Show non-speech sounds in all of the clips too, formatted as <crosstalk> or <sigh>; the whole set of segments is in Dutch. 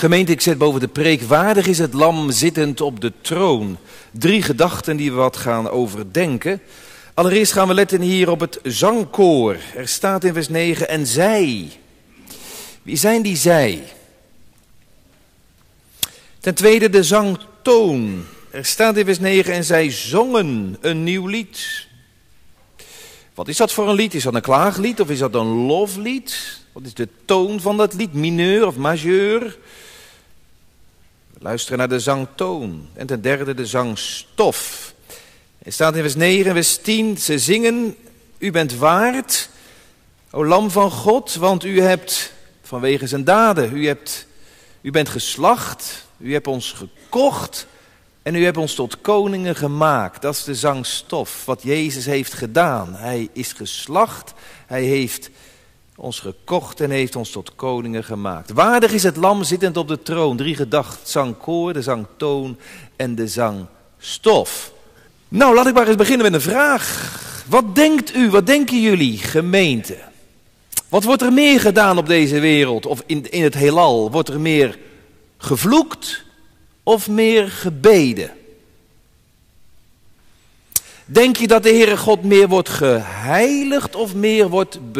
Gemeente, ik zet boven de preek, waardig is het lam zittend op de troon. Drie gedachten die we wat gaan overdenken. Allereerst gaan we letten hier op het zangkoor. Er staat in vers 9, en zij. Wie zijn die zij? Ten tweede de zangtoon. Er staat in vers 9, en zij zongen een nieuw lied. Wat is dat voor een lied? Is dat een klaaglied of is dat een loflied? Wat is de toon van dat lied? Mineur of majeur? Luisteren naar de zangtoon. En ten derde de zangstof. Er staat in vers 9 en vers 10. Ze zingen, u bent waard, o lam van God, want u hebt vanwege zijn daden, u, hebt, u bent geslacht, u hebt ons gekocht en u hebt ons tot koningen gemaakt. Dat is de zangstof, wat Jezus heeft gedaan. Hij is geslacht, hij heeft ons gekocht en heeft ons tot koningen gemaakt. Waardig is het lam zittend op de troon. Drie gedacht, zangkoor, de zangtoon en de zangstof. Nou, laat ik maar eens beginnen met een vraag. Wat denkt u, wat denken jullie, gemeente? Wat wordt er meer gedaan op deze wereld of in, in het heelal? Wordt er meer gevloekt of meer gebeden? Denk je dat de Heere God meer wordt geheiligd of meer wordt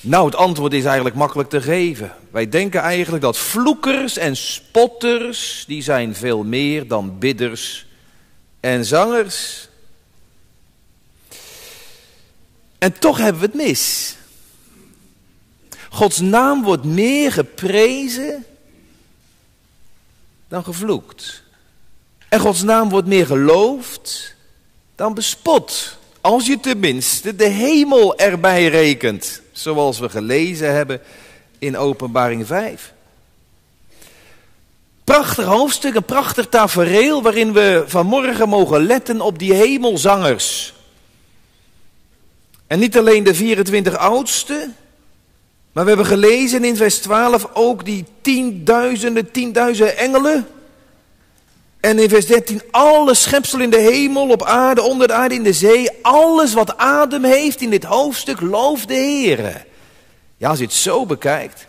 Nou, het antwoord is eigenlijk makkelijk te geven. Wij denken eigenlijk dat vloekers en spotters, die zijn veel meer dan bidders en zangers. En toch hebben we het mis. Gods naam wordt meer geprezen dan gevloekt. En Gods naam wordt meer geloofd dan bespot. Als je tenminste de hemel erbij rekent, zoals we gelezen hebben in Openbaring 5. Prachtig hoofdstuk, een prachtig tafereel waarin we vanmorgen mogen letten op die hemelzangers. En niet alleen de 24 oudsten, maar we hebben gelezen in vers 12 ook die tienduizenden, tienduizenden engelen en in vers 13, alle schepsel in de hemel, op aarde, onder de aarde, in de zee, alles wat adem heeft in dit hoofdstuk, loof de Heer. Ja, als je het zo bekijkt,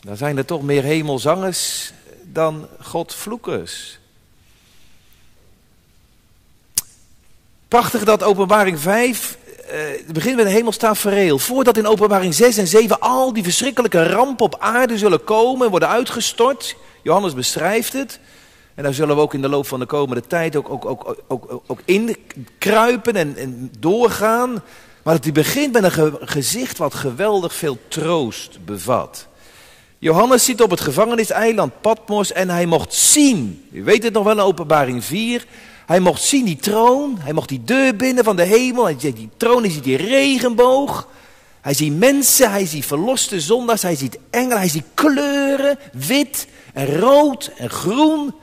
dan zijn er toch meer hemelzangers dan Godvloekers. Prachtig dat openbaring 5 uh, begint met een hemelstafereel. Voordat in openbaring 6 en 7 al die verschrikkelijke rampen op aarde zullen komen en worden uitgestort. Johannes beschrijft het. En daar zullen we ook in de loop van de komende tijd ook, ook, ook, ook, in kruipen en, doorgaan. Maar hij begint met een gezicht wat geweldig veel troost bevat. Johannes zit op het gevangeniseiland Patmos en hij mocht zien, u weet het nog wel in openbaring 4, hij mocht zien die troon, hij mocht die deur binnen van de hemel, hij ziet die troon, hij ziet die regenboog. Hij ziet mensen, hij ziet verloste zondaars, hij ziet engelen, hij ziet kleuren, wit en rood en groen.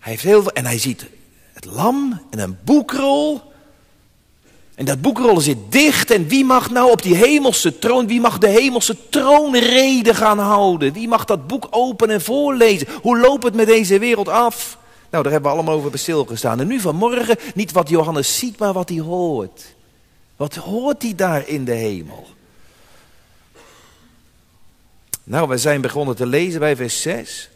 Hij heeft heel en hij ziet het lam en een boekrol. En dat boekrol zit dicht. En wie mag nou op die hemelse troon, wie mag de hemelse troonrede gaan houden? Wie mag dat boek openen en voorlezen? Hoe loopt het met deze wereld af? Nou, daar hebben we allemaal over stilgestaan. En nu vanmorgen niet wat Johannes ziet, maar wat hij hoort. Wat hoort hij daar in de hemel? Nou, we zijn begonnen te lezen bij vers 6.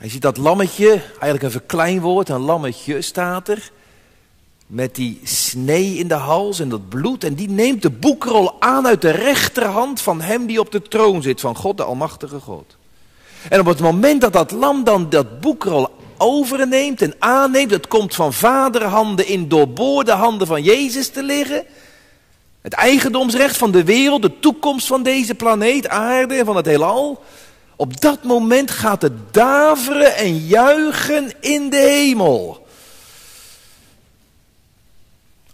Hij ziet dat lammetje, eigenlijk een verkleinwoord, een lammetje staat er. Met die snee in de hals en dat bloed. En die neemt de boekrol aan uit de rechterhand van hem die op de troon zit, van God, de Almachtige God. En op het moment dat dat lam dan dat boekrol overneemt en aanneemt, het komt van vaderhanden in doorboorde handen van Jezus te liggen. Het eigendomsrecht van de wereld, de toekomst van deze planeet, aarde en van het heelal. Op dat moment gaat het daveren en juichen in de hemel.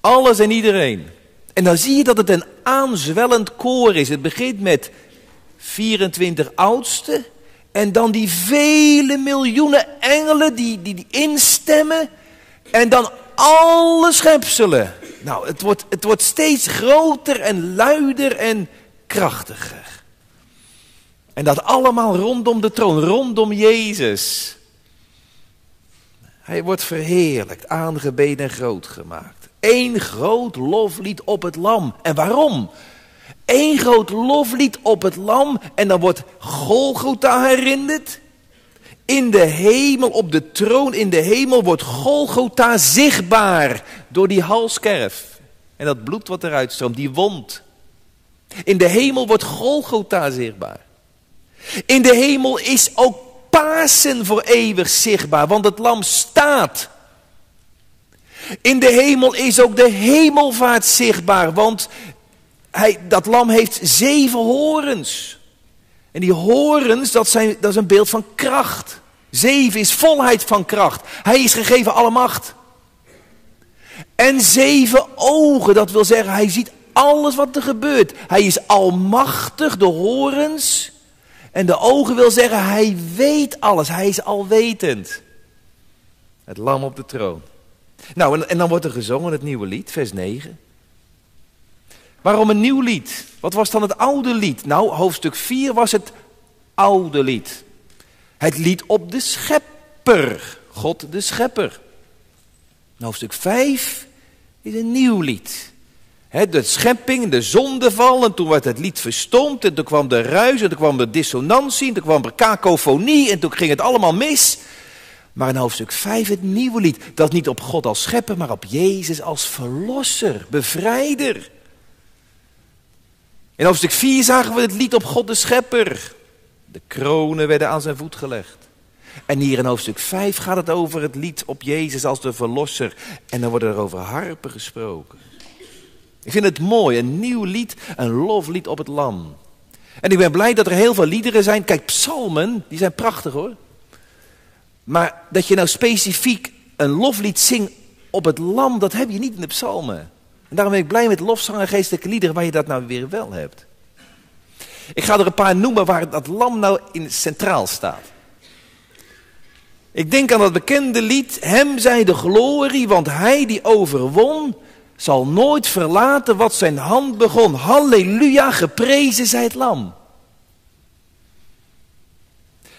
Alles en iedereen. En dan zie je dat het een aanzwellend koor is. Het begint met 24 oudsten. En dan die vele miljoenen engelen die, die, die instemmen. En dan alle schepselen. Nou, het wordt, het wordt steeds groter en luider en krachtiger. En dat allemaal rondom de troon, rondom Jezus. Hij wordt verheerlijkt, aangebeden en groot gemaakt. Eén groot loflied op het lam. En waarom? Eén groot loflied op het lam en dan wordt Golgotha herinnerd. In de hemel, op de troon in de hemel, wordt Golgotha zichtbaar door die halskerf. En dat bloed wat eruit stroomt, die wond. In de hemel wordt Golgotha zichtbaar. In de hemel is ook Pasen voor eeuwig zichtbaar, want het lam staat. In de hemel is ook de hemelvaart zichtbaar, want hij, dat lam heeft zeven horens. En die horens, dat, zijn, dat is een beeld van kracht. Zeven is volheid van kracht. Hij is gegeven alle macht. En zeven ogen, dat wil zeggen, hij ziet alles wat er gebeurt. Hij is almachtig, de horens. En de ogen wil zeggen, hij weet alles. Hij is alwetend. Het lam op de troon. Nou, en, en dan wordt er gezongen het nieuwe lied, vers 9. Waarom een nieuw lied? Wat was dan het oude lied? Nou, hoofdstuk 4 was het oude lied. Het lied op de schepper. God de schepper. hoofdstuk 5 is een nieuw lied. De schepping, de zondeval, en toen werd het lied verstomd, en toen kwam de ruis, en toen kwam de dissonantie, en toen kwam er kakofonie, en toen ging het allemaal mis. Maar in hoofdstuk 5 het nieuwe lied, dat niet op God als schepper, maar op Jezus als verlosser, bevrijder. In hoofdstuk 4 zagen we het lied op God de schepper. De kronen werden aan zijn voet gelegd. En hier in hoofdstuk 5 gaat het over het lied op Jezus als de verlosser. En dan worden er over harpen gesproken. Ik vind het mooi, een nieuw lied, een loflied op het lam. En ik ben blij dat er heel veel liederen zijn. Kijk, psalmen, die zijn prachtig hoor. Maar dat je nou specifiek een loflied zingt op het lam, dat heb je niet in de psalmen. En daarom ben ik blij met lofzang en geestelijke liederen waar je dat nou weer wel hebt. Ik ga er een paar noemen waar dat lam nou in centraal staat. Ik denk aan dat bekende lied, Hem zij de glorie, want Hij die overwon, zal nooit verlaten wat zijn hand begon. Halleluja, geprezen zij het lam.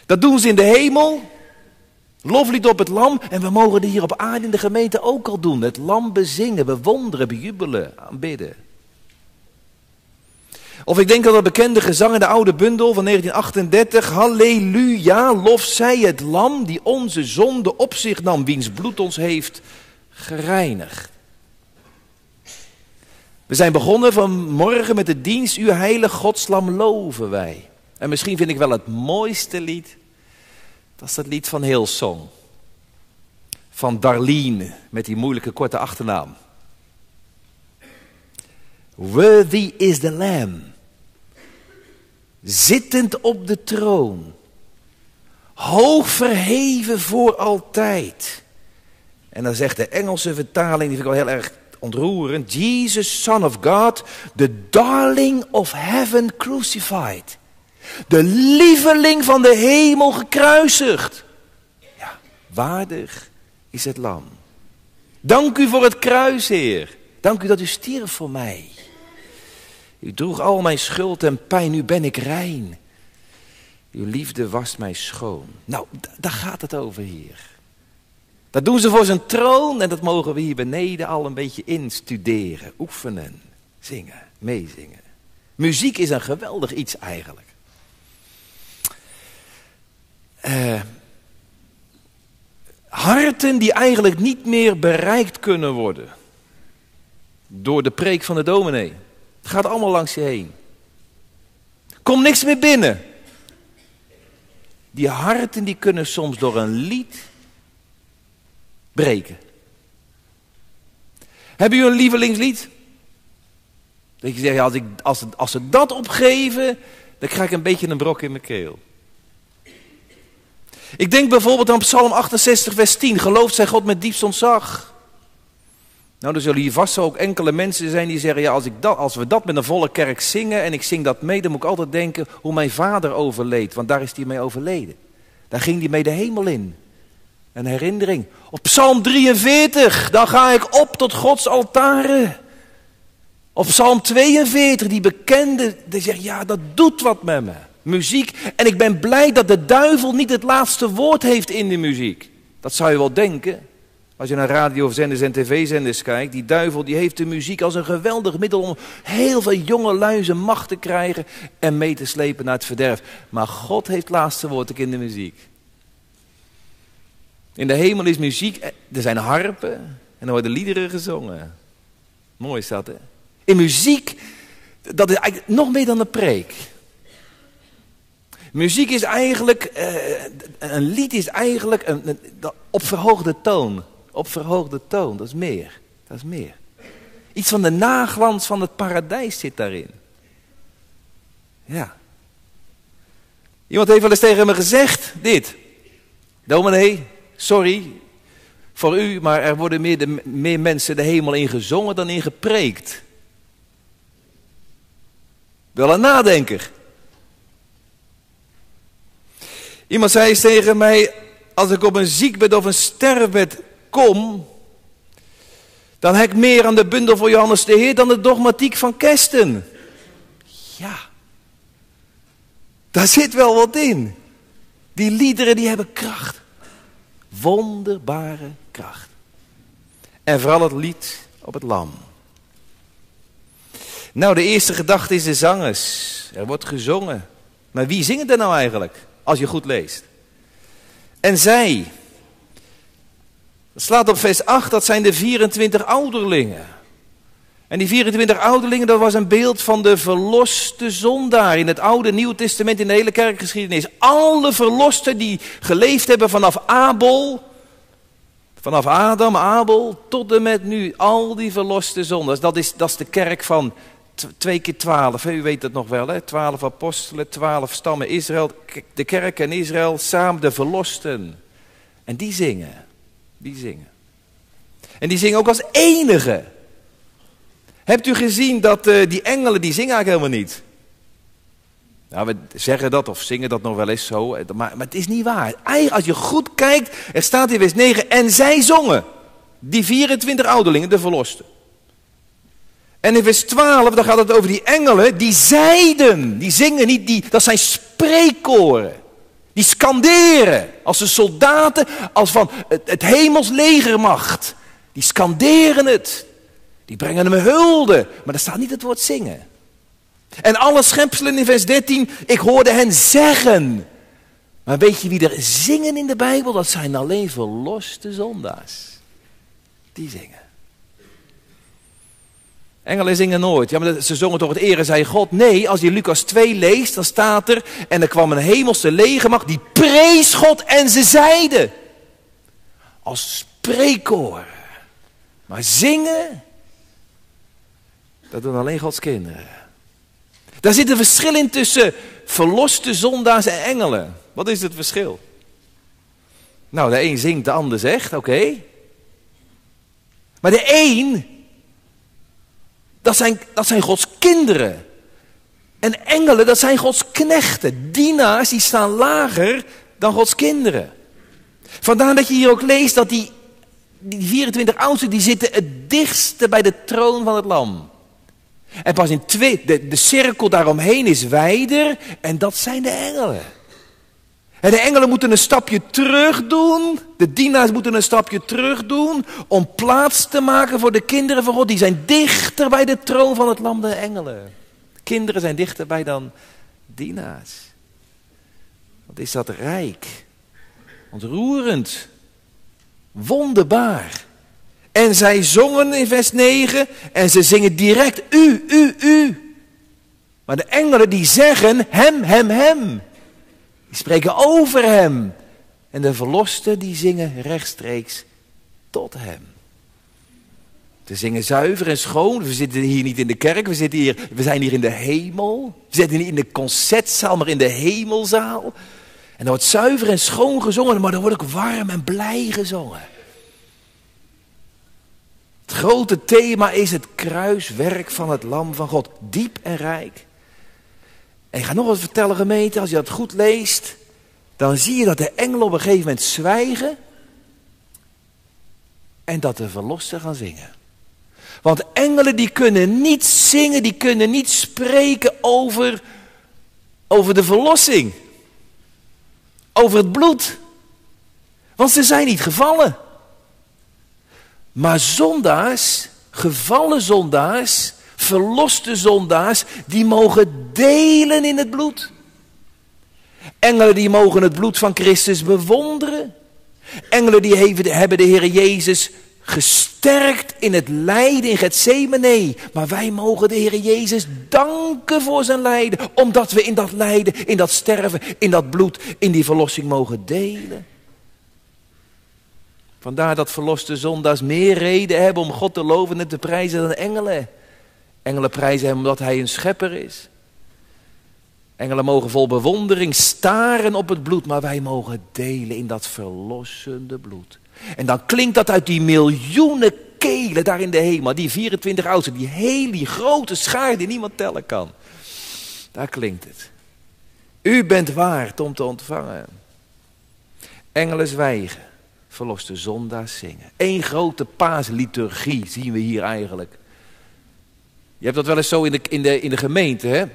Dat doen ze in de hemel, Loflied op het lam en we mogen het hier op aarde in de gemeente ook al doen. Het lam bezingen, bewonderen, bejubelen, aanbidden. Of ik denk aan dat bekende gezang in de oude bundel van 1938. Halleluja, lof zij het lam die onze zonde op zich nam, wiens bloed ons heeft gereinigd. We zijn begonnen vanmorgen met de dienst, uw heilige godslam loven wij. En misschien vind ik wel het mooiste lied dat is het lied van Hillsong. Van Darlene, met die moeilijke korte achternaam. Worthy is the Lamb. Zittend op de troon. Hoog verheven voor altijd. En dan zegt de Engelse vertaling, die vind ik wel heel erg ontroerend. Jesus, Son of God, the darling of heaven crucified. De lieveling van de hemel gekruisigd. Ja, waardig is het lam. Dank u voor het kruis, Heer. Dank u dat u stierf voor mij. U droeg al mijn schuld en pijn, nu ben ik rein. Uw liefde was mij schoon. Nou, daar gaat het over hier. Dat doen ze voor zijn troon en dat mogen we hier beneden al een beetje instuderen, oefenen, zingen, meezingen. Muziek is een geweldig iets eigenlijk. Uh, harten die eigenlijk niet meer bereikt kunnen worden. Door de preek van de dominee. Het gaat allemaal langs je heen. Kom niks meer binnen. Die harten die kunnen soms door een lied breken. Hebben jullie een lievelingslied? Dat je zegt, als, ik, als, als ze dat opgeven, dan krijg ik een beetje een brok in mijn keel. Ik denk bijvoorbeeld aan Psalm 68, vers 10. Gelooft zij God met diepst ontzag? Nou, er zullen hier vast ook enkele mensen zijn die zeggen: ja, als, ik dat, als we dat met een volle kerk zingen en ik zing dat mee, dan moet ik altijd denken hoe mijn vader overleed, want daar is hij mee overleden. Daar ging hij mee de hemel in. Een herinnering. Op Psalm 43, dan ga ik op tot Gods altaren. Op Psalm 42, die bekende, die zegt: ja, dat doet wat met me muziek. En ik ben blij dat de duivel niet het laatste woord heeft in de muziek. Dat zou je wel denken. Als je naar radiozenders en tv-zenders kijkt, die duivel die heeft de muziek als een geweldig middel om heel veel jonge luizen macht te krijgen en mee te slepen naar het verderf. Maar God heeft het laatste woord in de muziek. In de hemel is muziek, er zijn harpen en er worden liederen gezongen. Mooi is dat, hè? In muziek, dat is eigenlijk nog meer dan een preek. Muziek is eigenlijk, eh, een lied is eigenlijk een, een, op verhoogde toon. Op verhoogde toon, dat is meer. Dat is meer. Iets van de naglans van het paradijs zit daarin. Ja. Iemand heeft wel eens tegen me gezegd, dit. Dominee, sorry voor u, maar er worden meer, mensen de hemel in gezongen dan in gepreekt. Wel een nadenker. Iemand zei eens tegen mij, als ik op een ziekbed of een sterfbed kom, dan heb ik meer aan de bundel voor Johannes de Heer dan de dogmatiek van Kesten. Ja, daar zit wel wat in. Die liederen die hebben kracht. Wonderbare kracht. En vooral het lied op het lam. Nou, de eerste gedachte is de zangers. Er wordt gezongen. Maar wie zingt er nou eigenlijk, als je goed leest? En zij. Slaat op vers 8, dat zijn de 24 ouderlingen. En die 24 ouderlingen, dat was een beeld van de verloste zondaar in het Oude Nieuwe Testament, in de hele kerkgeschiedenis. Alle verlosten die geleefd hebben vanaf Abel, vanaf Adam, Abel, tot en met nu. Al die verloste zondaars, dat is, dat is de kerk van twee keer twaalf, u weet het nog wel, hè? twaalf apostelen, twaalf stammen Israël, de kerk en Israël, samen de verlosten. En die zingen, die zingen. En die zingen ook als enige. Hebt u gezien dat uh, die engelen, die zingen eigenlijk helemaal niet. Nou, we zeggen dat of zingen dat nog wel eens zo, eh, maar, maar het is niet waar. Als je goed kijkt, er staat in vers 9, en zij zongen. Die 24 ouderlingen, de verlosten. En in vers 12, dan gaat het over die engelen, die zeiden, die zingen niet, die, dat zijn spreekkoren. Die skanderen, als de soldaten, als van het, het hemels legermacht. Die skanderen het. Die brengen hem hulde, maar er staat niet het woord zingen. En alle schepselen in vers 13, ik hoorde hen zeggen. Maar weet je wie er zingen in de Bijbel? Dat zijn alleen verloste zondaars. Die zingen. Engelen zingen nooit. Ja, maar ze zongen toch het ere zij God? Nee, als je Lucas 2 leest, dan staat er... En er kwam een hemelse legermacht, die prees God en ze zeiden. Als spreekkoor. Maar zingen, dat doen alleen Gods kinderen. Daar zit een verschil in tussen verloste zondaars en engelen. Wat is het verschil? Nou, de een zingt, de ander zegt, oké. Maar de een dat zijn, dat zijn Gods kinderen. En engelen, dat zijn Gods knechten. Dienaars, die staan lager dan Gods kinderen. Vandaar dat je hier ook leest dat die, die 24 oudsten, die zitten het dichtste bij de troon van het lam. En pas in twee, de, de cirkel daaromheen is wijder en dat zijn de engelen. En de engelen moeten een stapje terug doen. De dienaars moeten een stapje terug doen. Om plaats te maken voor de kinderen van God. Die zijn dichter bij de troon van het lam, de engelen. Kinderen zijn dichterbij dan dienaars. Wat is dat rijk. Ontroerend. Wonderbaar. En zij zongen in vers 9. En ze zingen direct u, u, u. Maar de engelen die zeggen hem, hem, hem. Die spreken over hem. En de verlosten die zingen rechtstreeks tot hem. Ze zingen zuiver en schoon. We zitten hier niet in de kerk, we, zitten hier, we zijn hier in de hemel. We zitten niet in de concertzaal, maar in de hemelzaal. En er wordt zuiver en schoon gezongen, maar er wordt ook warm en blij gezongen. Grote thema is het kruiswerk van het Lam van God. Diep en rijk. En ik ga nog wat vertellen gemeente, als je dat goed leest, dan zie je dat de engelen op een gegeven moment zwijgen en dat de verlosten gaan zingen. Want engelen die kunnen niet zingen, die kunnen niet spreken over, over de verlossing. Over het bloed. Want ze zijn niet gevallen. Maar zondaars, gevallen zondaars, verloste zondaars, die mogen delen in het bloed. Engelen die mogen het bloed van Christus bewonderen. Engelen die hebben de Heer Jezus gesterkt in het lijden in Gethsemane. Maar wij mogen de Heer Jezus danken voor zijn lijden. Omdat we in dat lijden, in dat sterven, in dat bloed, in die verlossing mogen delen. Vandaar dat verloste zondaars meer reden hebben om God te loven en te prijzen dan engelen. Engelen prijzen hem omdat hij een schepper is. Engelen mogen vol bewondering staren op het bloed, maar wij mogen delen in dat verlossende bloed. En dan klinkt dat uit die miljoenen kelen daar in de hemel, die 24 oudsten, die hele grote schaar die niemand tellen kan. Daar klinkt het. U bent waard om te ontvangen. Engelen zwijgen, verloste zondaars zingen. Eén grote paasliturgie zien we hier eigenlijk. Je hebt dat wel eens zo in de, in de, in de gemeente, hè?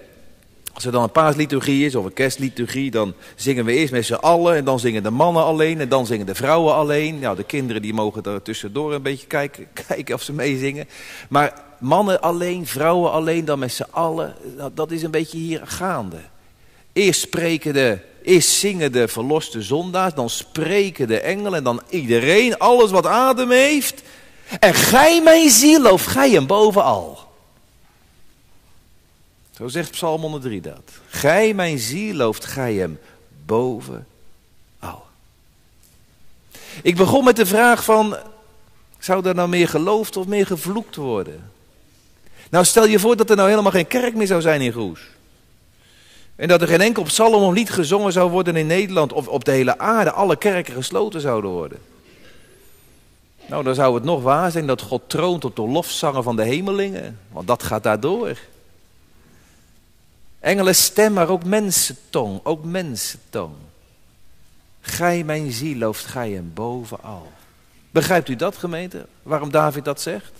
Als er dan een paasliturgie is of een kerstliturgie, dan zingen we eerst met z'n allen en dan zingen de mannen alleen en dan zingen de vrouwen alleen. Nou, de kinderen die mogen er tussendoor een beetje kijken, <laughs> kijken of ze meezingen. Maar mannen alleen, vrouwen alleen, dan met z'n allen, dat, dat is een beetje hier gaande. Eerst spreken de, eerst zingen de verloste zondaars, dan spreken de engelen en dan iedereen, alles wat adem heeft. En gij mijn ziel, of gij hem bovenal. Zo zegt Psalm 103 dat. Gij, mijn ziel, looft gij hem boven al. Ik begon met de vraag van, zou er nou meer geloofd of meer gevloekt worden? Nou, stel je voor dat er nou helemaal geen kerk meer zou zijn in Goes. En dat er geen enkel psalm lied gezongen zou worden in Nederland of op de hele aarde. Alle kerken gesloten zouden worden. Nou, dan zou het nog waar zijn dat God troont op de lofzangen van de hemelingen. Want dat gaat daardoor. Engelen stem, maar ook mensentong, ook mensentong. Gij mijn ziel looft gij hem bovenal. Begrijpt u dat gemeente, waarom David dat zegt?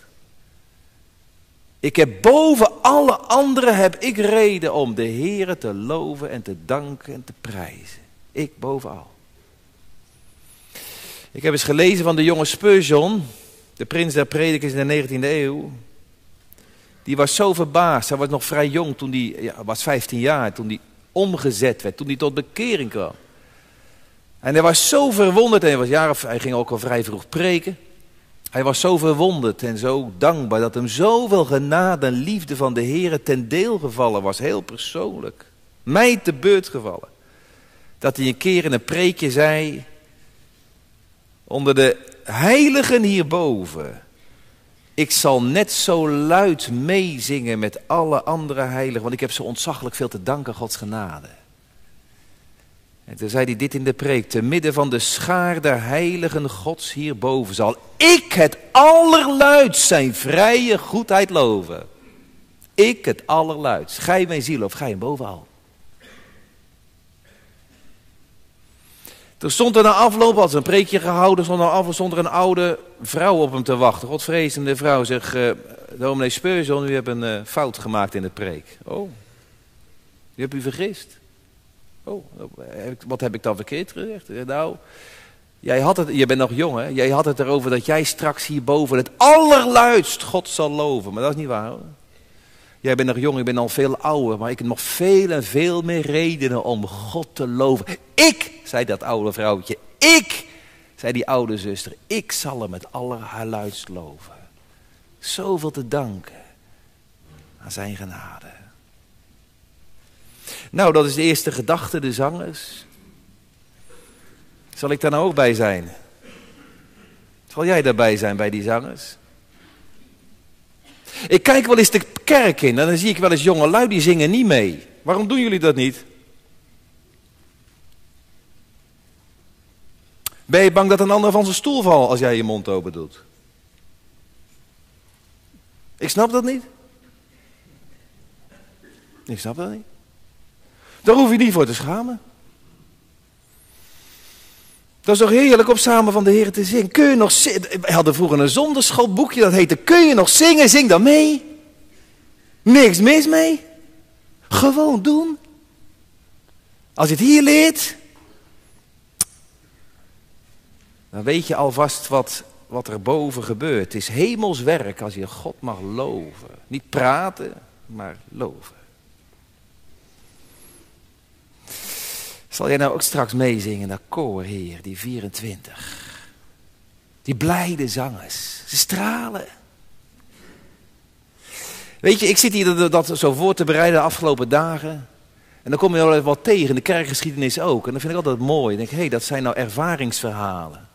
Ik heb boven alle anderen heb ik reden om de Heere te loven en te danken en te prijzen. Ik bovenal. Ik heb eens gelezen van de jonge Spurgeon, de prins der predikers in de 19e eeuw. Die was zo verbaasd. Hij was nog vrij jong toen hij, ja, was 15 jaar, toen hij omgezet werd, toen hij tot bekering kwam. En hij was zo verwonderd, en hij, was hij ging ook al vrij vroeg preken. Hij was zo verwonderd en zo dankbaar dat hem zoveel genade en liefde van de Heer ten deel gevallen was, heel persoonlijk. Mij te beurt gevallen. Dat hij een keer in een preekje zei, onder de heiligen hierboven ik zal net zo luid meezingen met alle andere heiligen, want ik heb zo ontzaglijk veel te danken Gods genade. En toen zei hij dit in de preek, te midden van de schaar der heiligen Gods hierboven zal ik het allerluidst zijn vrije goedheid loven. Ik het allerluidst. Gij mijn ziel of gij bovenal. Toen stond er na afloop, had ze een preekje gehouden, stond, na afloop, stond er een oude vrouw op hem te wachten. Godvrezende vrouw zegt, uh, dominee Speurzon, u hebt een uh, fout gemaakt in de preek. Oh, u hebt u vergist. Oh, wat heb ik dan verkeerd gezegd? Nou, jij had het, je bent nog jong hè, jij had het erover dat jij straks hierboven het allerluidst God zal loven. Maar dat is niet waar hoor. Jij bent nog jong, ik ben al veel ouder, maar ik heb nog veel en veel meer redenen om God te loven. Ik, zei dat oude vrouwtje, ik, zei die oude zuster, ik zal hem met allerluidst loven. Zoveel te danken aan zijn genade. Nou, dat is de eerste gedachte, de zangers. Zal ik daar nou ook bij zijn? Zal jij daarbij zijn bij die zangers? Ik kijk wel eens de kerk in en dan zie ik wel eens jonge lui die zingen niet mee. Waarom doen jullie dat niet? Ben je bang dat een ander van zijn stoel valt als jij je mond open doet? Ik snap dat niet. Ik snap dat niet. Daar hoef je niet voor te schamen. Dat is toch heerlijk om samen van de Heer te zingen. Kun je nog zingen? We hadden vroeger een zonderschoolboekje dat heette Kun je nog zingen? Zing dan mee. Niks mis mee. Gewoon doen. Als je het hier leert, dan weet je alvast wat, wat er boven gebeurt. Het is hemels werk als je God mag loven. Niet praten, maar loven. Zal jij nou ook straks meezingen, dat koor, Heer, die 24? Die blijde zangers. Ze stralen. Weet je, ik zit hier dat, zo voor te bereiden de afgelopen dagen. En dan kom je wel wat tegen, de kerkgeschiedenis ook. En dat vind ik altijd mooi. Ik denk, hé, hey, dat zijn nou ervaringsverhalen.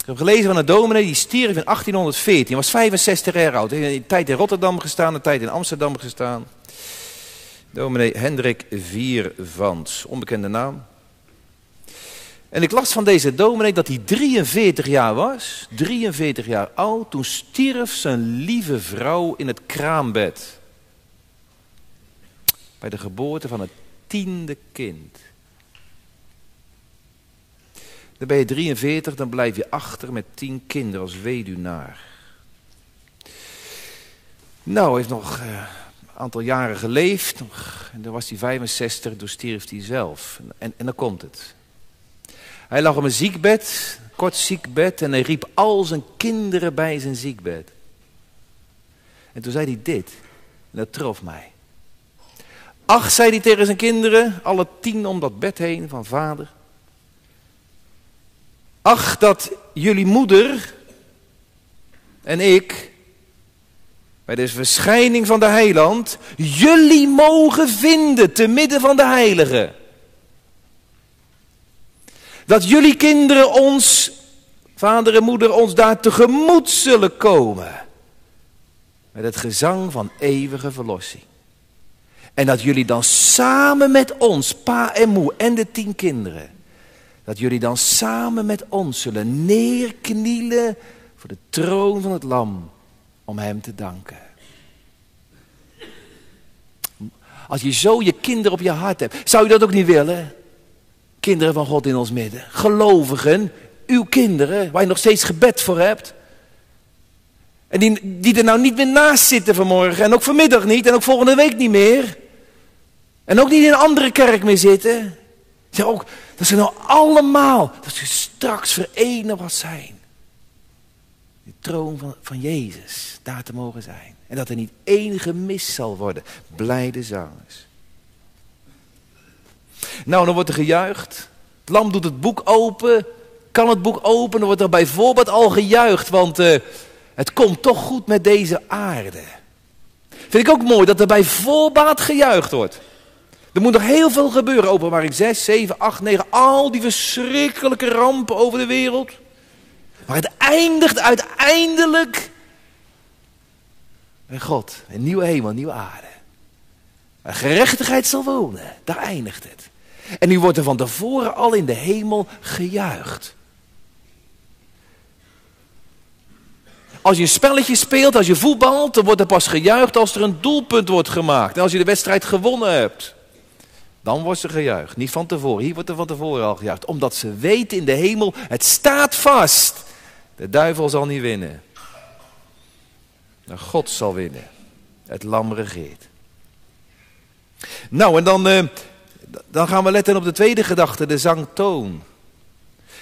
Ik heb gelezen van een dominee, die stierf in 1814. Hij was 65 jaar oud. Hij heeft een tijd in Rotterdam gestaan, een tijd in Amsterdam gestaan. Dominee Hendrik Viervans, onbekende naam. En ik las van deze dominee dat hij 43 jaar was, 43 jaar oud, toen stierf zijn lieve vrouw in het kraambed. Bij de geboorte van het tiende kind. Dan ben je 43, dan blijf je achter met tien kinderen als weduwnaar. Nou, heeft nog eh, aantal jaren geleefd. En dan was hij 65, toen stierf hij zelf. En, en dan komt het. Hij lag op een ziekbed, kort ziekbed, en hij riep al zijn kinderen bij zijn ziekbed. En toen zei hij dit, en dat trof mij. Ach, zei hij tegen zijn kinderen, alle tien om dat bed heen van vader. Ach, dat jullie moeder en ik bij deze verschijning van de heiland jullie mogen vinden te midden van de heiligen. Dat jullie kinderen ons, vader en moeder, ons daar tegemoet zullen komen. Met het gezang van eeuwige verlossing. En dat jullie dan samen met ons, pa en moe en de tien kinderen, dat jullie dan samen met ons zullen neerknielen voor de troon van het lam om hem te danken. Als je zo je kinderen op je hart hebt, zou je dat ook niet willen? Kinderen van God in ons midden. Gelovigen, uw kinderen, waar je nog steeds gebed voor hebt. En die, die er nou niet meer naast zitten vanmorgen. En ook vanmiddag niet. En ook volgende week niet meer. En ook niet in een andere kerk meer zitten. Zeg ook, dat ze nou allemaal, dat ze straks verenigd zijn. Van, van Jezus, daar te mogen zijn. En dat er niet één gemist zal worden. Blijde zangers. Nou, dan wordt er gejuicht. Het lam doet het boek open. Kan het boek open, dan wordt er bijvoorbeeld al gejuicht. Want uh, het komt toch goed met deze aarde. Vind ik ook mooi dat er bij voorbaat gejuicht wordt. Er moet nog heel veel gebeuren. Openbaring 6, 7, 8, 9. Al die verschrikkelijke rampen over de wereld. Maar het eindigt uiteindelijk bij God. Een nieuwe hemel, een nieuwe aarde. Waar gerechtigheid zal wonen. Daar eindigt het. En nu wordt er van tevoren al in de hemel gejuicht. Als je een spelletje speelt, als je voetbalt, dan wordt er pas gejuicht als er een doelpunt wordt gemaakt. En als je de wedstrijd gewonnen hebt. Dan wordt er gejuicht. Niet van tevoren. Hier wordt er van tevoren al gejuicht. Omdat ze weten in de hemel, het staat vast. De duivel zal niet winnen. Maar God zal winnen. Het lam regeert. Nou, en dan, uh, dan gaan we letten op de tweede gedachte, de zangtoon.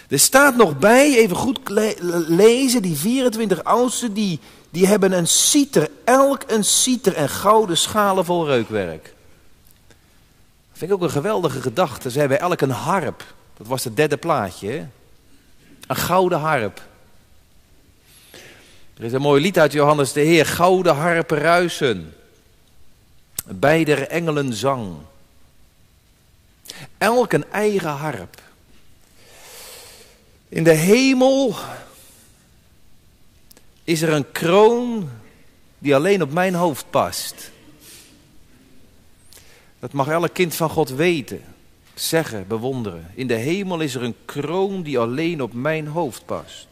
Er staat nog bij, even goed lezen, die 24 oudsten, die, die hebben een citer, elk een citer en gouden schalen vol reukwerk. Dat vind ik ook een geweldige gedachte. Ze hebben elk een harp. Dat was het derde plaatje. Een gouden harp. Er is een mooi lied uit Johannes de Heer. Gouden harpen ruisen. Beider engelen zang. Elk een eigen harp. In de hemel is er een kroon die alleen op mijn hoofd past. Dat mag elk kind van God weten, zeggen, bewonderen. In de hemel is er een kroon die alleen op mijn hoofd past.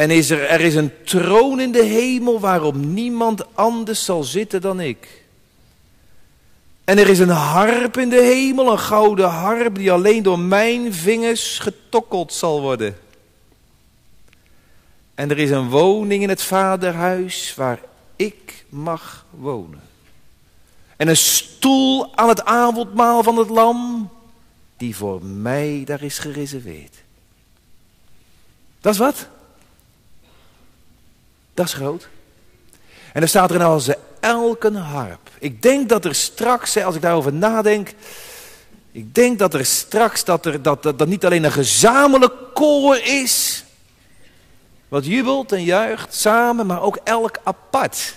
En is er, er is een troon in de hemel waarop niemand anders zal zitten dan ik. En er is een harp in de hemel, een gouden harp, die alleen door mijn vingers getokkeld zal worden. En er is een woning in het vaderhuis waar ik mag wonen. En een stoel aan het avondmaal van het lam, die voor mij daar is gereserveerd. Dat is wat? Dat is groot. En dan staat er nou als elke harp. Ik denk dat er straks, als ik daarover nadenk, ik denk dat er straks dat er dat, dat, dat niet alleen een gezamenlijk koor is, wat jubelt en juicht samen, maar ook elk apart.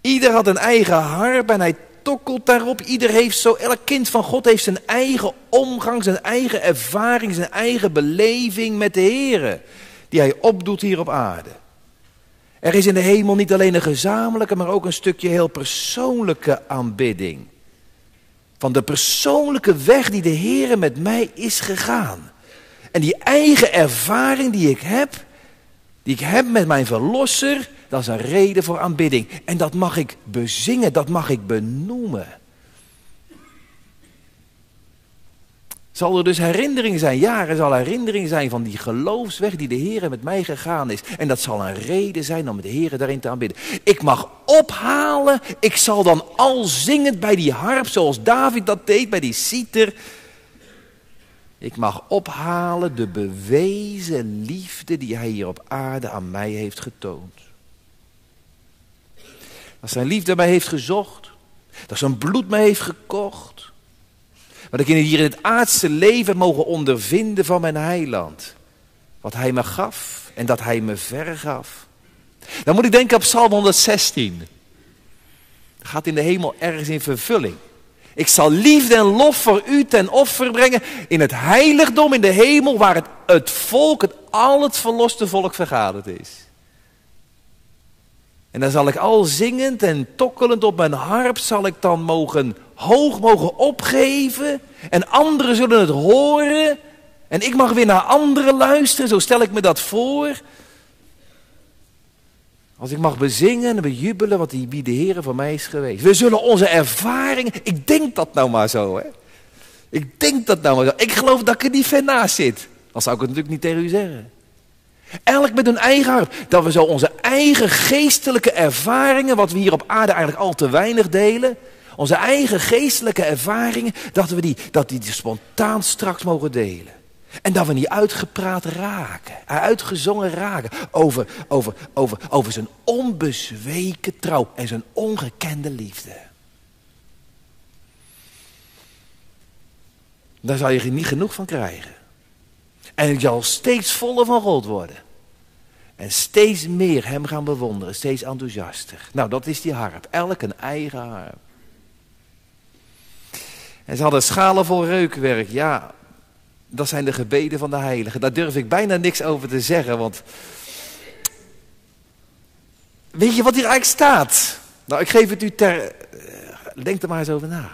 Ieder had een eigen harp en hij tokkelt daarop. Ieder heeft zo, elk kind van God heeft zijn eigen omgang, zijn eigen ervaring, zijn eigen beleving met de Heer. Die hij opdoet hier op aarde. Er is in de hemel niet alleen een gezamenlijke, maar ook een stukje heel persoonlijke aanbidding. Van de persoonlijke weg die de Heer met mij is gegaan. En die eigen ervaring die ik heb, die ik heb met mijn verlosser, dat is een reden voor aanbidding. En dat mag ik bezingen, dat mag ik benoemen. Zal er dus herinnering zijn? Ja, er zal herinnering zijn van die geloofsweg die de Heer met mij gegaan is. En dat zal een reden zijn om de Heer daarin te aanbidden. Ik mag ophalen, ik zal dan al zingend bij die harp, zoals David dat deed, bij die citer. Ik mag ophalen de bewezen liefde die hij hier op aarde aan mij heeft getoond. Dat zijn liefde mij heeft gezocht. Dat zijn bloed mij heeft gekocht. Wat ik hier in het aardse leven mogen ondervinden van mijn heiland. Wat hij me gaf en dat hij me vergaf. Dan moet ik denken op Psalm 116. Dat gaat in de hemel ergens in vervulling. Ik zal liefde en lof voor u ten offer brengen in het heiligdom in de hemel waar het, het volk, het al het verloste volk vergaderd is. En dan zal ik al zingend en tokkelend op mijn harp zal ik dan mogen, hoog mogen opgeven. En anderen zullen het horen. En ik mag weer naar anderen luisteren, zo stel ik me dat voor. Als ik mag bezingen en bejubelen wat die, wie de Heer voor mij is geweest. We zullen onze ervaringen, ik denk dat nou maar zo hè. Ik denk dat nou maar zo. Ik geloof dat ik er niet ver naast zit. Dan zou ik het natuurlijk niet tegen u zeggen. Elk met een eigen hart. Dat we zo onze eigen geestelijke ervaringen, wat we hier op aarde eigenlijk al te weinig delen. Onze eigen geestelijke ervaringen, dat we die, dat die spontaan straks mogen delen. En dat we niet uitgepraat raken, uitgezongen raken over, over, over, over zijn onbezweken trouw en zijn ongekende liefde. Daar zal je niet genoeg van krijgen. En je zal steeds voller van God worden. En steeds meer hem gaan bewonderen, steeds enthousiaster. Nou, dat is die harp. Elk een eigen harp. En ze hadden schalen vol reukwerk. Ja, dat zijn de gebeden van de heiligen. Daar durf ik bijna niks over te zeggen, want... Weet je wat hier eigenlijk staat? Nou, ik geef het u ter... Eh, denk er maar eens over na.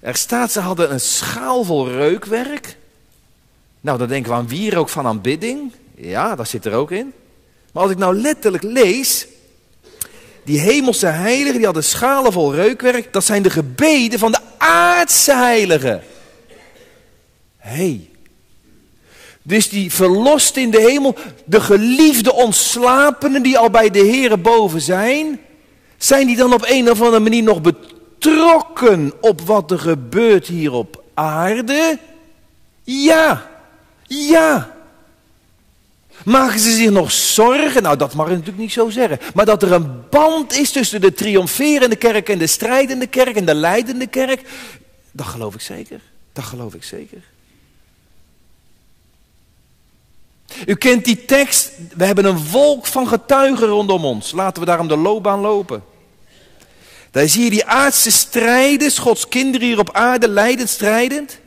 Er staat, ze hadden een schaal vol reukwerk. Nou, dan denken we aan wierook van aanbidding. Ja, dat zit er ook in. Maar als ik nou letterlijk lees, die hemelse heiligen, die hadden schalen vol reukwerk, dat zijn de gebeden van de aardse heiligen. Hey. Dus die verlost in de hemel, de geliefde ontslapenen die al bij de Here boven zijn, zijn die dan op een of andere manier nog betrokken op wat er gebeurt hier op aarde? Ja. Ja. Maken ze zich nog zorgen? Nou, dat mag ik natuurlijk niet zo zeggen. Maar dat er een band is tussen de triomferende kerk en de strijdende kerk en de leidende kerk, dat geloof ik zeker. Dat geloof ik zeker. U kent die tekst. We hebben een wolk van getuigen rondom ons. Laten we daarom de loopbaan lopen. Daar zie je die aardse strijders, Gods kinderen hier op aarde, leidend, strijdend.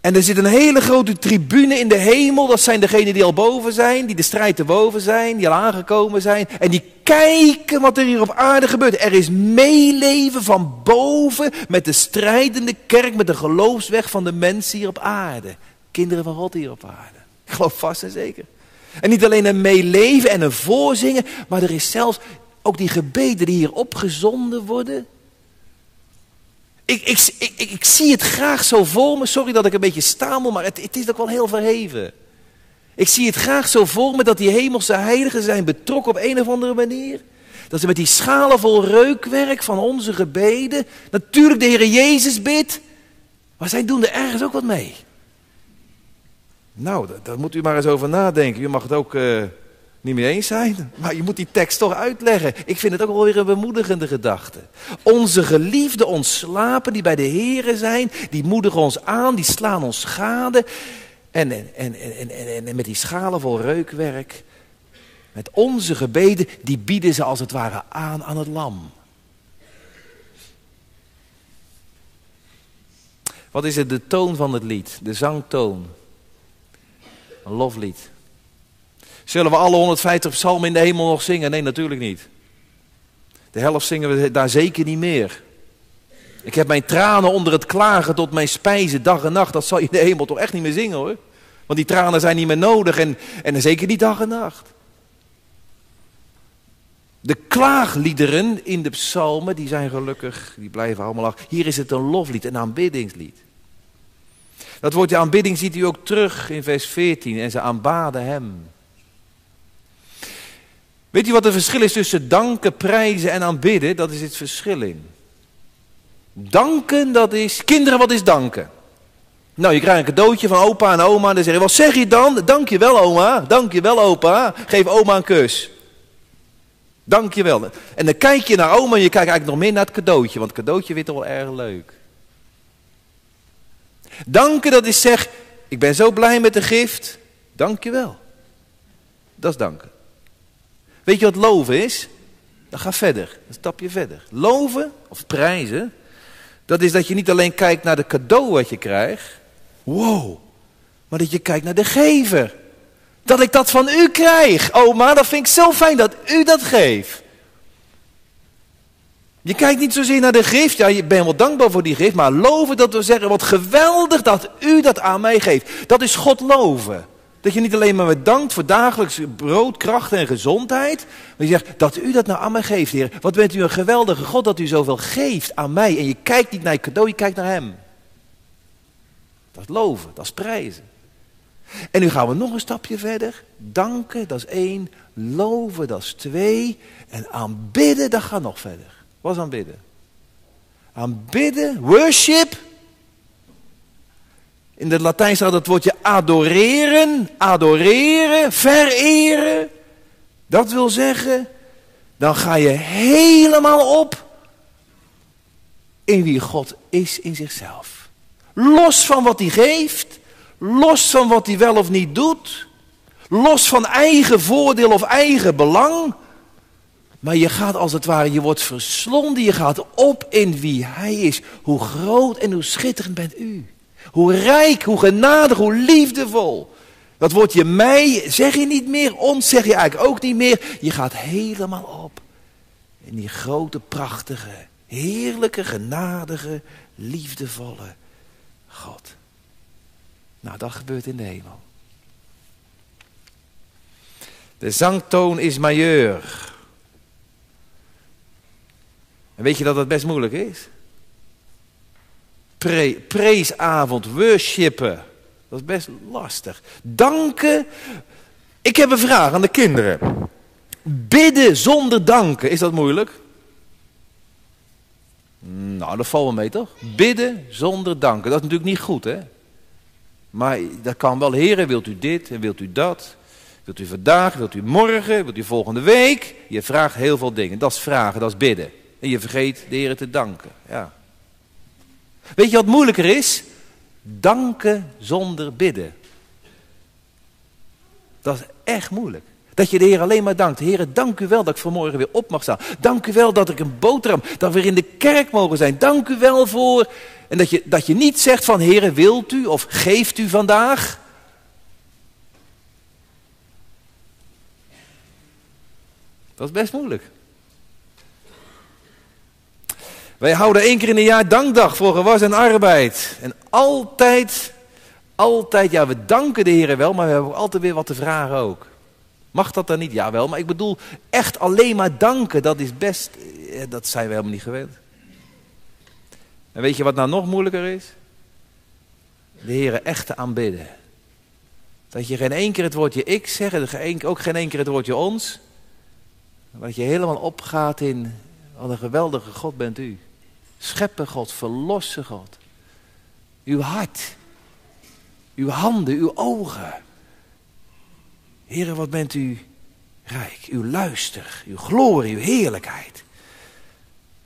En er zit een hele grote tribune in de hemel. Dat zijn degenen die al boven zijn, die de strijd te boven zijn, die al aangekomen zijn. En die kijken wat er hier op aarde gebeurt. Er is meeleven van boven met de strijdende kerk, met de geloofsweg van de mensen hier op aarde. Kinderen van God hier op aarde. Ik geloof vast en zeker. En niet alleen een meeleven en een voorzingen, maar er is zelfs ook die gebeden die hier opgezonden worden. Ik, ik, ik, ik, zie het graag zo voor me. Sorry dat ik een beetje stamel, maar het, het is ook wel heel verheven. Ik zie het graag zo voor me dat die hemelse heiligen zijn betrokken op een of andere manier. Dat ze met die schalen vol reukwerk van onze gebeden, natuurlijk de Heer Jezus bidt, maar zij doen er ergens ook wat mee. Nou, daar, moet u maar eens over nadenken. U mag het ook uh, niet mee eens zijn, maar je moet die tekst toch uitleggen. Ik vind het ook wel een bemoedigende gedachte. Onze geliefde ontslapen die bij de Here zijn, die moedigen ons aan, die slaan ons schade. En, en, en, en, en met die schalen vol reukwerk, met onze gebeden, die bieden ze als het ware aan aan het lam. Wat is het de toon van het lied, de zangtoon? Een loflied. Zullen we alle 150 psalmen in de hemel nog zingen? Nee, natuurlijk niet. De helft zingen we daar zeker niet meer. Ik heb mijn tranen onder het klagen tot mijn spijzen dag en nacht. Dat zal je in de hemel toch echt niet meer zingen hoor. Want die tranen zijn niet meer nodig en, en zeker niet dag en nacht. De klaagliederen in de psalmen, die zijn gelukkig, die blijven allemaal af. Hier is het een loflied, een aanbiddingslied. Dat woordje aanbidding ziet u ook terug in vers 14. En ze aanbaden hem. Weet u wat het verschil is tussen danken, prijzen en aanbidden? Dat is het verschil in. Danken, dat is... Kinderen, wat is danken? Nou, je krijgt een cadeautje van opa en oma. En dan zeg je, wat zeg je dan? Dank je wel, oma. Dank je wel, opa. Geef oma een kus. Dank je wel. En dan kijk je naar oma en je kijkt eigenlijk nog meer naar het cadeautje. Want het cadeautje vindt toch wel erg leuk. Danken, dat is zeg, ik ben zo blij met de gift. Dank je wel. Dat is danken. Weet je wat loven is? Dan ga verder, een stapje verder. Loven, of prijzen, dat is dat je niet alleen kijkt naar de cadeau wat je krijgt. Wow, maar dat je kijkt naar de gever. Dat ik dat van u krijg. Oma, dat vind ik zo fijn dat u dat geeft. Je kijkt niet zozeer naar de gift. Ja, je bent wel dankbaar voor die gift. Maar loven, dat we zeggen, wat geweldig dat u dat aan mij geeft. Dat is God loven. Dat je niet alleen maar bedankt voor dagelijks brood, kracht en gezondheid. Maar je zegt, dat u dat nou aan mij geeft, Heer. Wat bent u een geweldige God dat u zoveel geeft aan mij. En je kijkt niet naar je cadeau, je kijkt naar hem. Dat is loven, dat is prijzen. En nu gaan we nog een stapje verder. Danken, dat is één. Loven, dat is twee. En aanbidden, dat gaat nog verder. Wat is aanbidden? Aanbidden, worship. In het Latijn staat het woordje adoreren, adoreren, vereren. Dat wil zeggen, dan ga je helemaal op in wie God is in zichzelf. Los van wat hij geeft, los van wat hij wel of niet doet, los van eigen voordeel of eigen belang. Maar je gaat als het ware, je wordt verslonden, je gaat op in wie hij is. Hoe groot en hoe schitterend bent u. Hoe rijk, hoe genadig, hoe liefdevol. Dat woordje mij zeg je niet meer, ons zeg je eigenlijk ook niet meer. Je gaat helemaal op in die grote, prachtige, heerlijke, genadige, liefdevolle God. Nou, dat gebeurt in de hemel. De zangtoon is majeur. En weet je dat dat best moeilijk is? Pre, preesavond, worshipen. Dat is best lastig. Danken. Ik heb een vraag aan de kinderen. Bidden zonder danken, is dat moeilijk? Nou, dat valt wel mee toch? Bidden zonder danken, dat is natuurlijk niet goed hè. Maar dat kan wel, heren, wilt u dit en wilt u dat? Wilt u vandaag, wilt u morgen, wilt u volgende week? Je vraagt heel veel dingen, dat is vragen, dat is bidden. En je vergeet de heren te danken, ja. Weet je wat moeilijker is? Danken zonder bidden. Dat is echt moeilijk. Dat je de Heer alleen maar dankt. Heer, dank u wel dat ik vanmorgen weer op mag staan. Dank u wel dat ik een boterham, dat we weer in de kerk mogen zijn. Dank u wel voor... En dat je, dat je niet zegt van, Heer, wilt u of geeft u vandaag? Dat is best moeilijk. Wij houden één keer in een jaar dankdag voor gewas en arbeid. En altijd, altijd, ja, we danken de Heer wel, maar we hebben altijd weer wat te vragen ook. Mag dat dan niet? Ja, wel, maar ik bedoel, echt alleen maar danken, dat is best, eh, dat zijn we helemaal niet gewend. En weet je wat nou nog moeilijker is? De Heer echt te aanbidden. Dat je geen één keer het woordje ik zegt, ook geen één keer het woordje ons. Dat je helemaal opgaat in, wat een geweldige God bent u. Scheppen God, verlossen God. Uw hart. uw handen, uw ogen. Heren, wat bent u rijk, uw luister, uw glorie, uw heerlijkheid.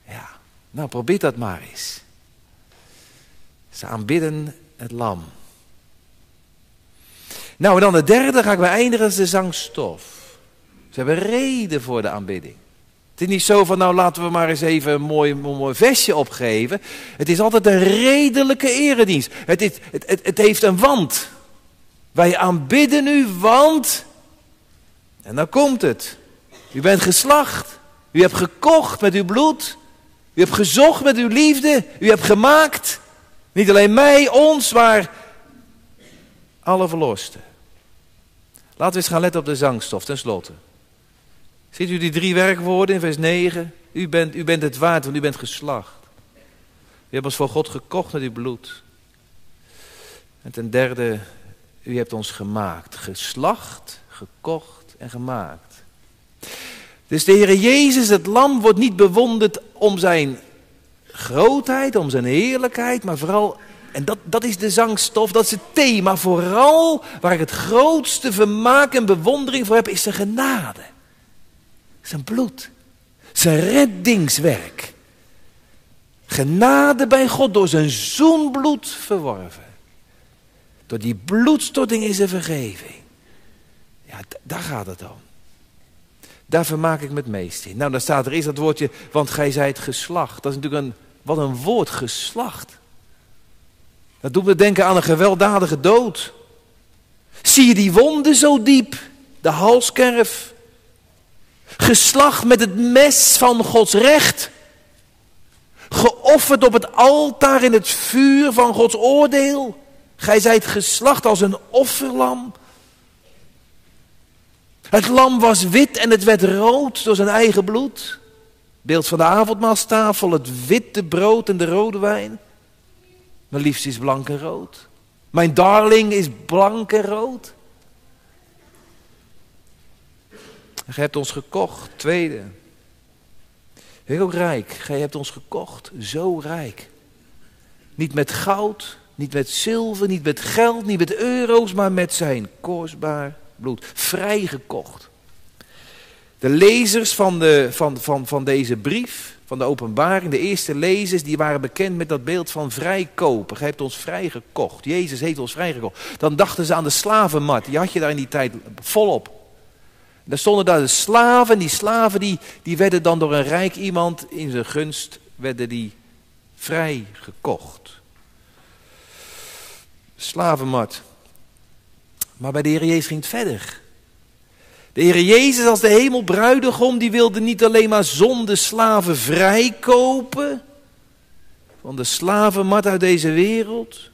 Ja, nou probeer dat maar eens. Ze aanbidden het lam. Nou, en dan de derde ga ik beëindigen, is de zangstof. Ze hebben reden voor de aanbidding. Is niet zo van, nou laten we maar eens even een mooi, mooi vestje opgeven. Het is altijd een redelijke eredienst. Het, is, het, het, het heeft een want. Wij aanbidden u, want... En dan komt het. U bent geslacht. U hebt gekocht met uw bloed. U hebt gezocht met uw liefde. U hebt gemaakt. Niet alleen mij, ons, maar alle verlosten. Laten we eens gaan letten op de zangstof, tenslotte. Ziet u die drie werkwoorden in vers 9? U bent, u bent het waard, want u bent geslacht. U hebt ons voor God gekocht met uw bloed. En ten derde, u hebt ons gemaakt. Geslacht, gekocht en gemaakt. Dus de Heer Jezus, het lam, wordt niet bewonderd om zijn grootheid, om zijn heerlijkheid, maar vooral, en dat, dat is de zangstof, dat is het thema, vooral waar ik het grootste vermaak en bewondering voor heb, is zijn genade. Zijn bloed, zijn reddingswerk. Genade bij God door zijn zoenbloed verworven. Door die bloedstorting is er vergeving. Ja, daar gaat het om. Daar vermaak ik me het meest in. Nou, dan staat er eerst dat woordje, want gij zijt geslacht. Dat is natuurlijk een, wat een woord, geslacht. Dat doet me denken aan een gewelddadige dood. Zie je die wonden zo diep? De halskerf. Geslacht met het mes van Gods recht. Geofferd op het altaar in het vuur van Gods oordeel. Gij zijt geslacht als een offerlam. Het lam was wit en het werd rood door zijn eigen bloed. Beeld van de avondmaalstafel, het witte brood en de rode wijn. Mijn liefste is blank en rood. Mijn darling is blank en rood. En gij hebt ons gekocht, tweede. Heel rijk, gij hebt ons gekocht, zo rijk. Niet met goud, niet met zilver, niet met geld, niet met euro's, maar met zijn kostbaar bloed. Vrijgekocht. De lezers van, de, van, van, van deze brief, van de openbaring, de eerste lezers, die waren bekend met dat beeld van vrijkopen. Hij heeft ons vrijgekocht. Jezus heeft ons vrijgekocht. Dan dachten ze aan de slavenmarkt. Die had je daar in die tijd volop. Daar stonden daar de slaven. Die slaven die, die werden dan door een rijk iemand in zijn gunst werden die vrijgekocht. Slavenmarkt. Maar bij de Heer Jezus ging het verder. De Heer Jezus als de hemelbruidegom, die wilde niet alleen maar zonde slaven vrijkopen van de slavenmat uit deze wereld.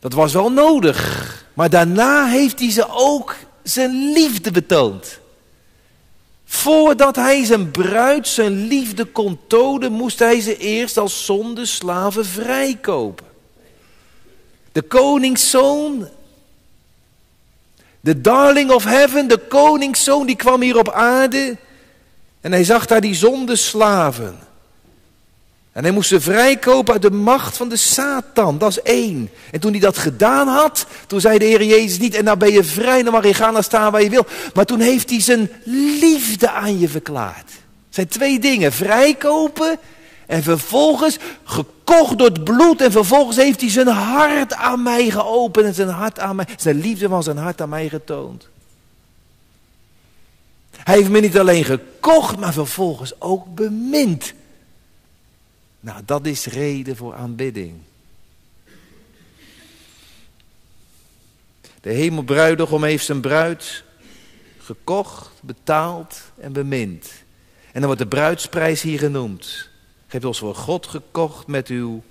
Dat was wel nodig. Maar daarna heeft hij ze ook zijn liefde betoond. Voordat hij zijn bruid zijn liefde kon tonen, moest hij ze eerst als zonde slaven vrijkopen. De koningszoon de darling of heaven, de koningszoon, die kwam hier op aarde. En hij zag daar die zonde slaven. En hij moest ze vrijkopen uit de macht van de Satan. Dat is één. En toen hij dat gedaan had, toen zei de Heer Jezus niet, en nou ben je vrij, dan mag je gaan en staan waar je wil. Maar toen heeft hij zijn liefde aan je verklaard. Het zijn twee dingen. Vrijkopen en vervolgens gekocht door het bloed. En vervolgens heeft hij zijn hart aan mij geopend. En zijn hart aan mij, zijn liefde van zijn hart aan mij getoond. Hij heeft me niet alleen gekocht, maar vervolgens ook bemind. Nou, dat is reden voor aanbidding. De hemelbruidegom heeft zijn bruid gekocht, betaald en bemind. En dan wordt de bruidsprijs hier genoemd hebt ons voor God gekocht met uw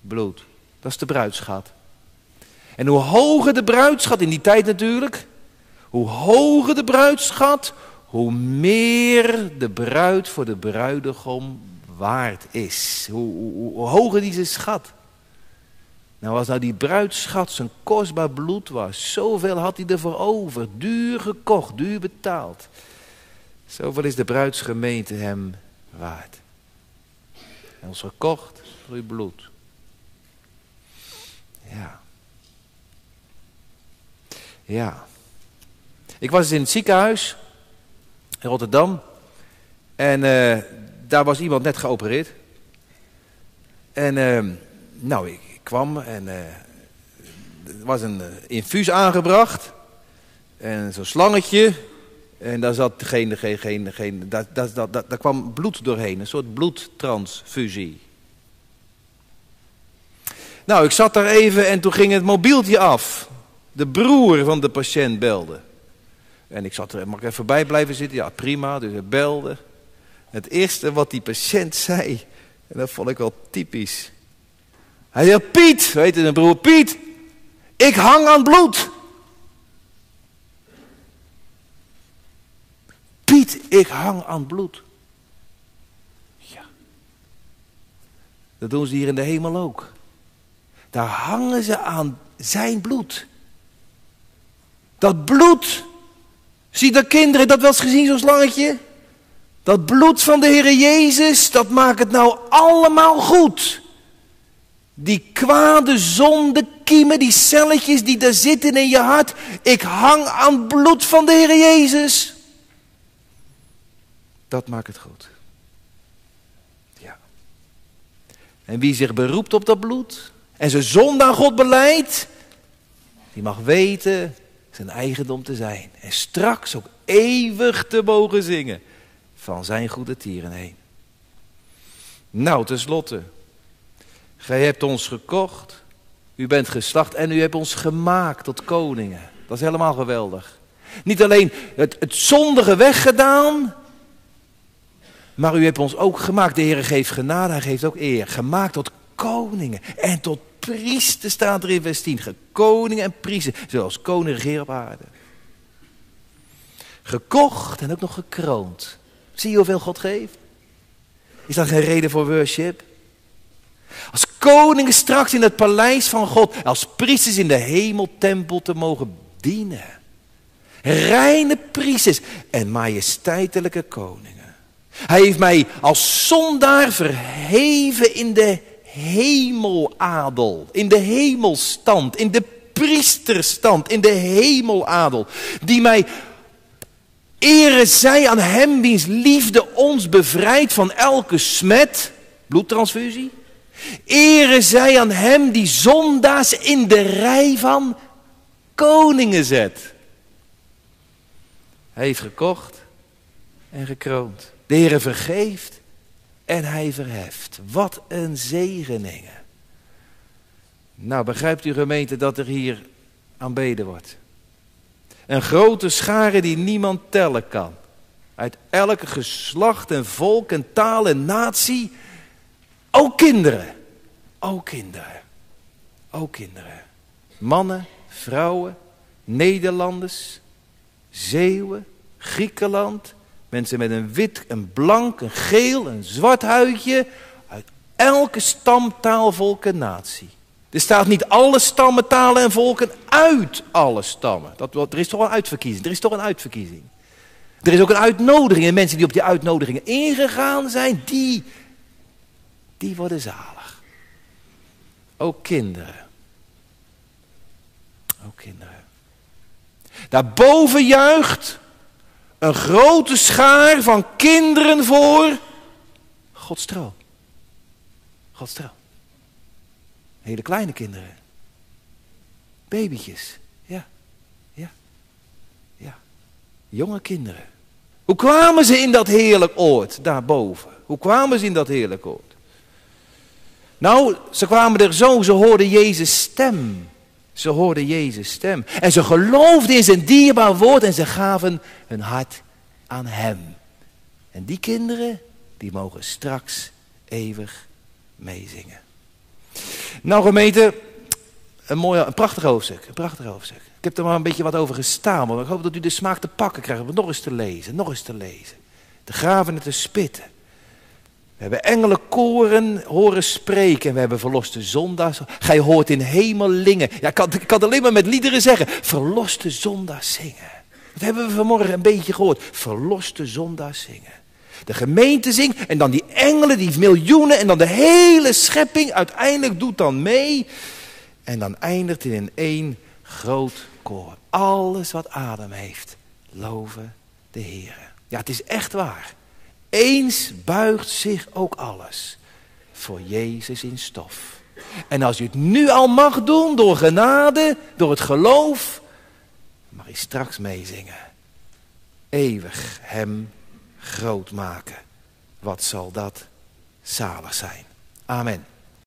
bloed. Dat is de bruidschat. En hoe hoger de bruidschat, in die tijd natuurlijk, hoe hoger de bruidschat, hoe meer de bruid voor de bruidegom waard is. Hoe, hoe, hoe hoger die zijn schat. Nou, als nou die bruidschat zijn kostbaar bloed was, zoveel had hij ervoor over. Duur gekocht, duur betaald. Zoveel is de bruidsgemeente hem waard en ons gekocht door uw bloed. Ja. Ja. Ik was in het ziekenhuis in Rotterdam. En uh, daar was iemand net geopereerd. En uh, nou, ik, kwam en uh, er was een infuus aangebracht. En zo'n slangetje. En daar zat geen, geen, geen, geen daar, daar, daar, daar kwam bloed doorheen. Een soort bloedtransfusie. Nou, ik zat daar even en toen ging het mobieltje af. De broer van de patiënt belde. En ik zat er, mag ik even bij blijven zitten? Ja, prima, dus hij belde. Het eerste wat die patiënt zei, en dat vond ik wel typisch. Hij zei, Piet, weet je, een broer, Piet, ik hang aan bloed. Piet, ik hang aan bloed. Ja. Dat doen ze hier in de hemel ook. Daar hangen ze aan zijn bloed. Dat bloed. Zie dat kinderen dat wel eens gezien, zo'n slangetje? Dat bloed van de Heer Jezus, dat maakt het nou allemaal goed. Die kwade zonde kiemen, die celletjes die daar zitten in je hart. Ik hang aan bloed van de Heer Jezus. Dat maakt het goed. Ja. En wie zich beroept op dat bloed en zijn zonde aan God beleidt, die mag weten zijn eigendom te zijn. En straks ook eeuwig te mogen zingen van zijn goede tieren heen. Nou, tenslotte. Gij hebt ons gekocht. U bent geslacht en u hebt ons gemaakt tot koningen. Dat is helemaal geweldig. Niet alleen het, zondige weggedaan. Maar u hebt ons ook gemaakt. De Heer geeft genade, hij geeft ook eer. Gemaakt tot koningen en tot priester staat er in vers 10. Koningen en priester, zoals koning regeer op aarde. Gekocht en ook nog gekroond. Zie je hoeveel God geeft? Is dat geen reden voor worship? Als koningen straks in het paleis van God, als priesters in de hemeltempel te mogen dienen. Reine priesters en majesteitelijke koningen. Hij heeft mij als zondaar verheven in de hemeladel, in de hemelstand, in de priesterstand, in de hemeladel, die mij ere zij aan hem wiens liefde ons bevrijdt van elke smet, bloedtransfusie. Ere zij aan hem die zondaars in de rij van koningen zet. Hij heeft gekocht en gekroond. De Heere vergeeft en hij verheft. Wat een zegeningen. Nou, begrijpt u gemeente dat er hier aanbeden wordt? Een grote schare die niemand tellen kan. Uit elke geslacht en volk en taal en natie. Ook kinderen. Ook kinderen. Ook kinderen. Mannen, vrouwen, Nederlanders, Zeeuwen, Griekenland, Mensen met een wit, een blank, een geel, een zwart huidje. Uit elke stam, taal, volk en natie. Er staat niet alle stammen, talen en volken uit alle stammen. Dat, er is toch een uitverkiezing. Er is toch een uitverkiezing. Er is ook een uitnodiging. En mensen die op die uitnodigingen ingegaan zijn, die, die worden zalig. Ook kinderen. Ook kinderen. Daarboven juicht een grote schaar van kinderen voor Gods trouw. Gods. Hele kleine kinderen. Babytjes. Ja. Ja. Ja. Jonge kinderen. Hoe kwamen ze in dat heerlijk oord daarboven? Hoe kwamen ze in dat heerlijk oord? Nou, ze kwamen er zo, ze hoorden Jezus' stem. Ze hoorden Jezus' stem. En ze geloofden in zijn dierbaar woord en ze gaven hun hart aan hem. En die kinderen, die mogen straks eeuwig meezingen. Nou gemeente, een, mooi, een prachtig hoofdstuk, een prachtig hoofdstuk. Ik heb er maar een beetje wat over gestaan, maar ik hoop dat u de smaak te pakken krijgt om het nog eens te lezen, nog eens te lezen. Te graven en te spitten. We hebben engelenkoren horen spreken. We hebben verloste zondaars. Gij hoort in hemelingen. Ja, ik kan, ik kan alleen maar met liederen zeggen. Verloste zondaars zingen. Dat hebben we vanmorgen een beetje gehoord. Verloste zondaars zingen. De gemeente zingt en dan die engelen, die miljoenen en dan de hele schepping uiteindelijk doet dan mee. En dan eindigt het in één groot koor. Alles wat adem heeft, loven de Heer. Ja, het is echt waar. Eens buigt zich ook alles voor Jezus in stof. En als je het nu al mag doen, door genade, door het geloof, mag je straks meezingen. Eeuwig hem groot maken. Wat zal dat zalig zijn. Amen.